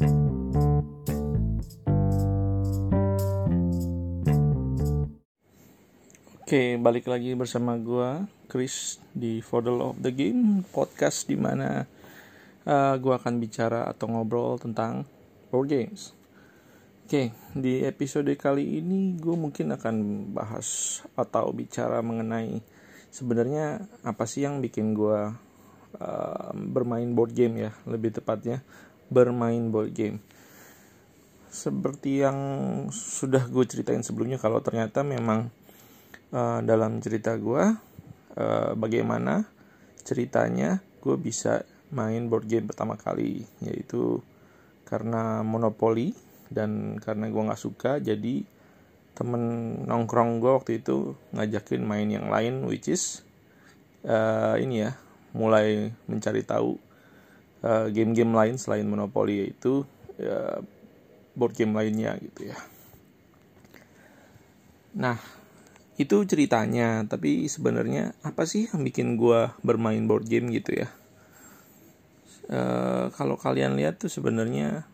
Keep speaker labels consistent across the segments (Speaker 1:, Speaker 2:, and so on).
Speaker 1: Oke, balik lagi bersama gue, Chris di Fodel of the Game podcast di mana uh, gue akan bicara atau ngobrol tentang board games. Oke, di episode kali ini gue mungkin akan bahas atau bicara mengenai sebenarnya apa sih yang bikin gue uh, bermain board game ya, lebih tepatnya bermain board game. Seperti yang sudah gue ceritain sebelumnya, kalau ternyata memang uh, dalam cerita gue uh, bagaimana ceritanya gue bisa main board game pertama kali yaitu karena monopoli dan karena gue nggak suka jadi temen nongkrong gue waktu itu ngajakin main yang lain which is uh, ini ya mulai mencari tahu game-game uh, lain selain monopoli yaitu uh, board game lainnya gitu ya. Nah itu ceritanya tapi sebenarnya apa sih yang bikin gue bermain board game gitu ya? E, kalau kalian lihat tuh sebenarnya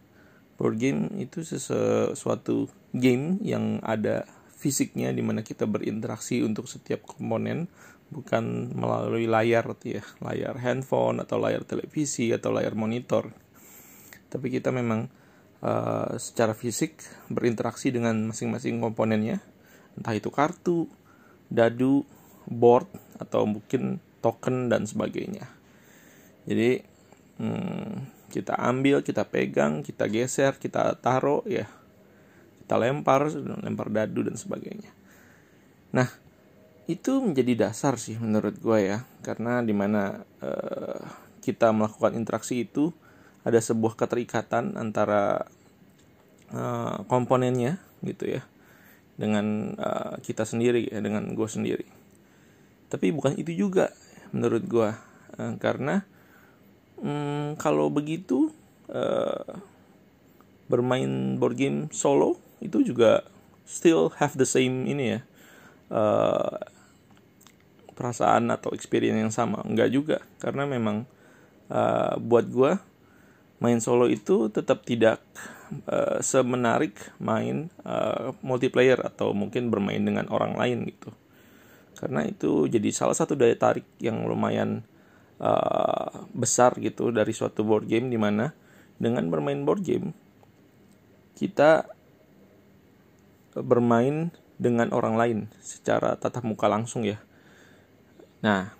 Speaker 1: board game itu sesuatu game yang ada fisiknya di mana kita berinteraksi untuk setiap komponen bukan melalui layar ya layar handphone atau layar televisi atau layar monitor tapi kita memang uh, secara fisik berinteraksi dengan masing-masing komponennya entah itu kartu, dadu, board atau mungkin token dan sebagainya. Jadi hmm, kita ambil, kita pegang, kita geser, kita taruh ya, kita lempar, lempar dadu dan sebagainya. Nah itu menjadi dasar sih menurut gue ya, karena di mana uh, kita melakukan interaksi itu ada sebuah keterikatan antara uh, komponennya gitu ya. Dengan uh, kita sendiri ya dengan gue sendiri. Tapi bukan itu juga menurut gue uh, karena um, kalau begitu uh, bermain board game solo itu juga still have the same ini ya uh, perasaan atau experience yang sama. Enggak juga karena memang uh, buat gue main solo itu tetap tidak uh, semenarik main uh, multiplayer atau mungkin bermain dengan orang lain gitu. Karena itu jadi salah satu daya tarik yang lumayan uh, besar gitu dari suatu board game di mana dengan bermain board game kita bermain dengan orang lain secara tatap muka langsung ya nah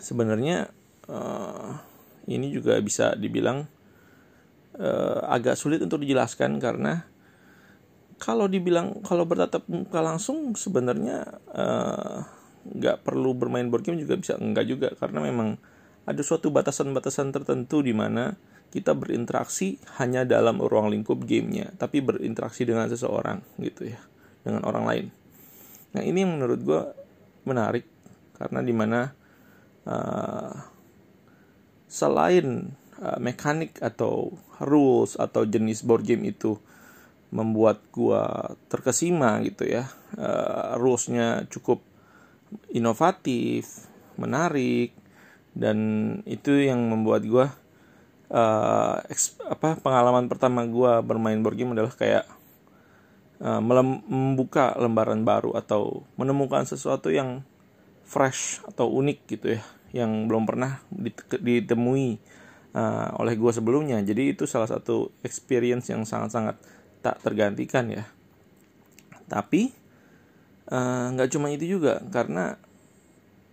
Speaker 1: sebenarnya uh, ini juga bisa dibilang uh, agak sulit untuk dijelaskan karena kalau dibilang kalau bertatap muka langsung sebenarnya eh, nggak uh, perlu bermain board game juga bisa enggak juga karena memang ada suatu batasan-batasan tertentu di mana kita berinteraksi hanya dalam ruang lingkup gamenya tapi berinteraksi dengan seseorang gitu ya dengan orang lain. Nah ini yang menurut gue menarik karena di mana uh, selain uh, mekanik atau rules atau jenis board game itu membuat gua terkesima gitu ya uh, rulesnya cukup inovatif menarik dan itu yang membuat gua uh, apa pengalaman pertama gua bermain board game adalah kayak uh, membuka lembaran baru atau menemukan sesuatu yang fresh atau unik gitu ya yang belum pernah ditemui uh, oleh gue sebelumnya. Jadi itu salah satu experience yang sangat-sangat tak tergantikan ya. Tapi eh, nggak uh, cuma itu juga karena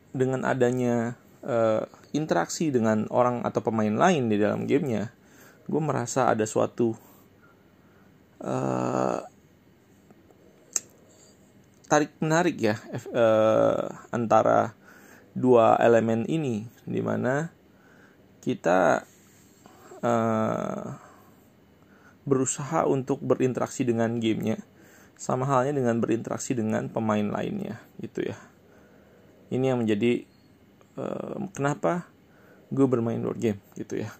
Speaker 1: dengan adanya uh, interaksi dengan orang atau pemain lain di dalam gamenya gue merasa ada suatu tarik menarik ya uh, antara dua elemen ini di mana kita uh, berusaha untuk berinteraksi dengan gamenya sama halnya dengan berinteraksi dengan pemain lainnya gitu ya. Ini yang menjadi uh, kenapa gue bermain board game gitu ya.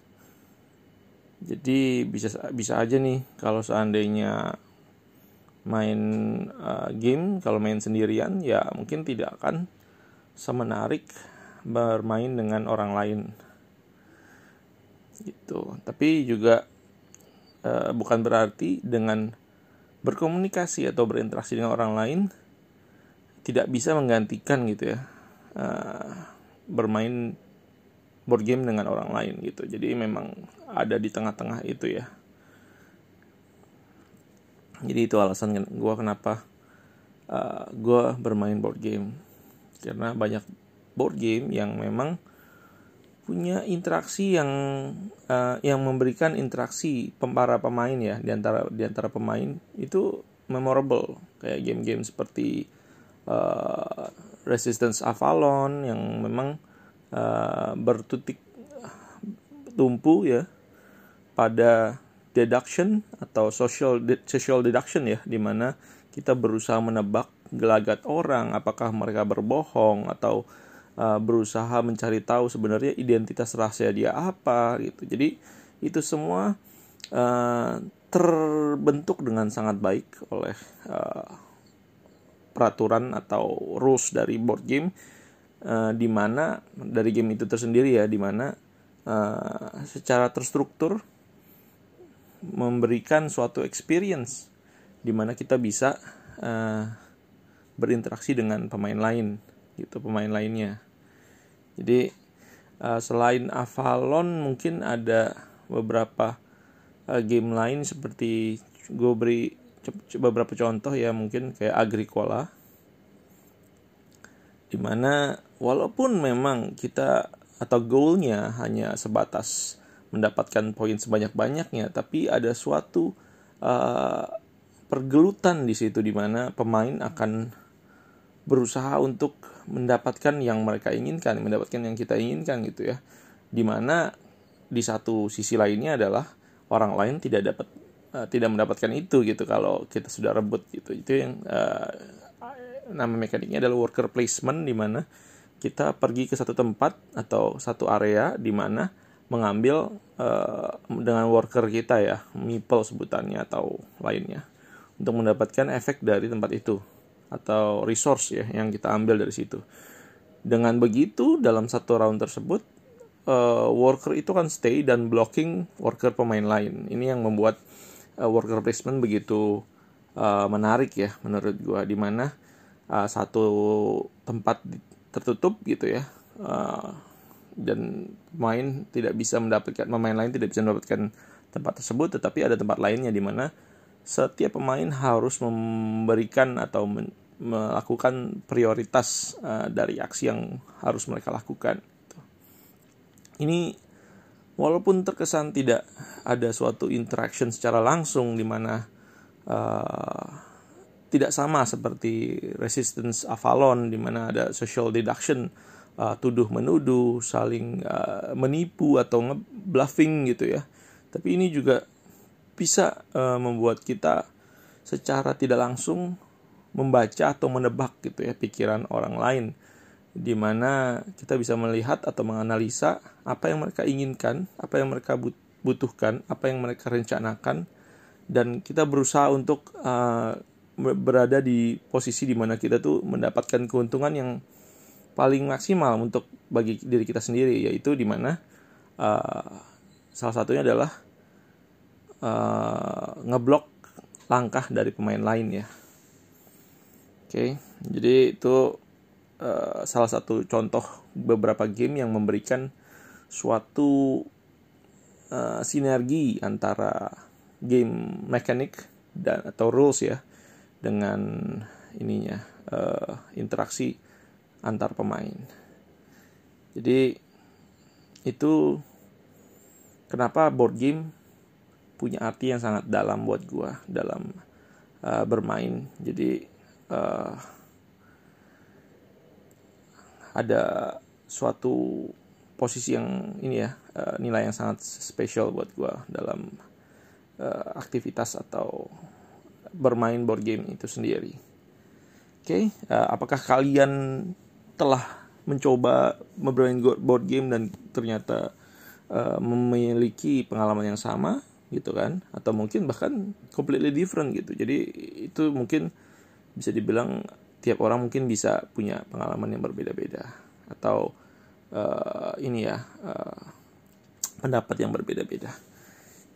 Speaker 1: Jadi bisa bisa aja nih kalau seandainya main uh, game kalau main sendirian ya mungkin tidak akan semenarik bermain dengan orang lain. Gitu. Tapi juga uh, bukan berarti dengan berkomunikasi atau berinteraksi dengan orang lain tidak bisa menggantikan gitu ya uh, bermain board game dengan orang lain gitu. Jadi memang ada di tengah-tengah itu ya jadi itu alasan gue kenapa uh, gue bermain board game. Karena banyak board game yang memang punya interaksi yang uh, yang memberikan interaksi para pemain ya di antara di antara pemain itu memorable. Kayak game-game seperti uh, Resistance Avalon yang memang uh, bertutik tumpu ya pada deduction atau social social deduction ya di mana kita berusaha menebak gelagat orang apakah mereka berbohong atau uh, berusaha mencari tahu sebenarnya identitas rahasia dia apa gitu. Jadi itu semua uh, terbentuk dengan sangat baik oleh uh, peraturan atau rules dari board game uh, di mana dari game itu tersendiri ya di mana uh, secara terstruktur memberikan suatu experience di mana kita bisa uh, berinteraksi dengan pemain lain gitu pemain lainnya. Jadi uh, selain Avalon mungkin ada beberapa uh, game lain seperti gue beri beberapa contoh ya mungkin kayak Agricola. Di mana walaupun memang kita atau goalnya hanya sebatas mendapatkan poin sebanyak-banyaknya tapi ada suatu uh, pergelutan di situ di mana pemain akan berusaha untuk mendapatkan yang mereka inginkan, mendapatkan yang kita inginkan gitu ya. Di mana di satu sisi lainnya adalah orang lain tidak dapat uh, tidak mendapatkan itu gitu kalau kita sudah rebut gitu. Itu yang uh, nama mekaniknya adalah worker placement di mana kita pergi ke satu tempat atau satu area di mana mengambil uh, dengan worker kita ya, meeple sebutannya atau lainnya untuk mendapatkan efek dari tempat itu atau resource ya yang kita ambil dari situ. Dengan begitu dalam satu round tersebut uh, worker itu kan stay dan blocking worker pemain lain. Ini yang membuat uh, worker placement begitu uh, menarik ya menurut gua di mana uh, satu tempat tertutup gitu ya. Uh, dan pemain tidak bisa mendapatkan pemain lain tidak bisa mendapatkan tempat tersebut tetapi ada tempat lainnya di mana setiap pemain harus memberikan atau melakukan prioritas uh, dari aksi yang harus mereka lakukan. Ini walaupun terkesan tidak ada suatu interaction secara langsung di mana uh, tidak sama seperti resistance Avalon di mana ada social deduction uh, tuduh menuduh saling uh, menipu atau bluffing gitu ya. Tapi ini juga bisa uh, membuat kita secara tidak langsung membaca atau menebak gitu ya pikiran orang lain. Di mana kita bisa melihat atau menganalisa apa yang mereka inginkan, apa yang mereka butuhkan, apa yang mereka rencanakan. Dan kita berusaha untuk uh, berada di posisi di mana kita tuh mendapatkan keuntungan yang paling maksimal untuk bagi diri kita sendiri yaitu di mana uh, salah satunya adalah uh, ngeblok langkah dari pemain lain ya. Oke, okay, jadi itu uh, salah satu contoh beberapa game yang memberikan suatu uh, sinergi antara game mekanik dan atau rules ya dengan ininya uh, interaksi antar pemain. Jadi itu kenapa board game punya arti yang sangat dalam buat gue dalam uh, bermain jadi uh, ada suatu posisi yang ini ya uh, nilai yang sangat spesial buat gue dalam uh, aktivitas atau bermain board game itu sendiri oke okay? uh, apakah kalian telah mencoba bermain board game dan ternyata uh, memiliki pengalaman yang sama gitu kan? Atau mungkin bahkan completely different gitu. Jadi itu mungkin bisa dibilang tiap orang mungkin bisa punya pengalaman yang berbeda-beda. Atau uh, ini ya uh, pendapat yang berbeda-beda.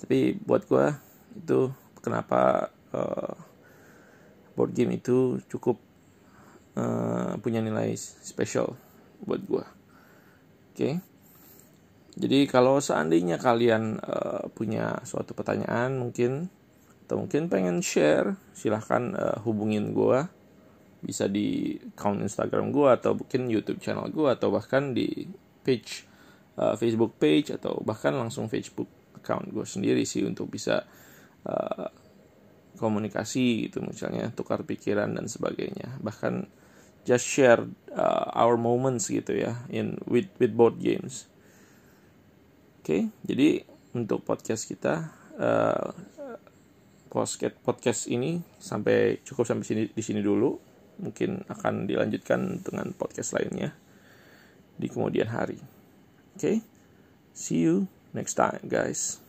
Speaker 1: Tapi buat gue itu kenapa uh, board game itu cukup punya nilai spesial buat gue oke? Okay? jadi kalau seandainya kalian uh, punya suatu pertanyaan mungkin atau mungkin pengen share silahkan uh, hubungin gue bisa di account Instagram gue atau mungkin YouTube channel gue atau bahkan di page uh, Facebook page atau bahkan langsung Facebook account gue sendiri sih untuk bisa uh, komunikasi gitu misalnya tukar pikiran dan sebagainya. Bahkan just share uh, our moments gitu ya in with with board games oke okay, jadi untuk podcast kita uh, podcast podcast ini sampai cukup sampai sini di sini dulu mungkin akan dilanjutkan dengan podcast lainnya di kemudian hari. Okay? See you next time, guys.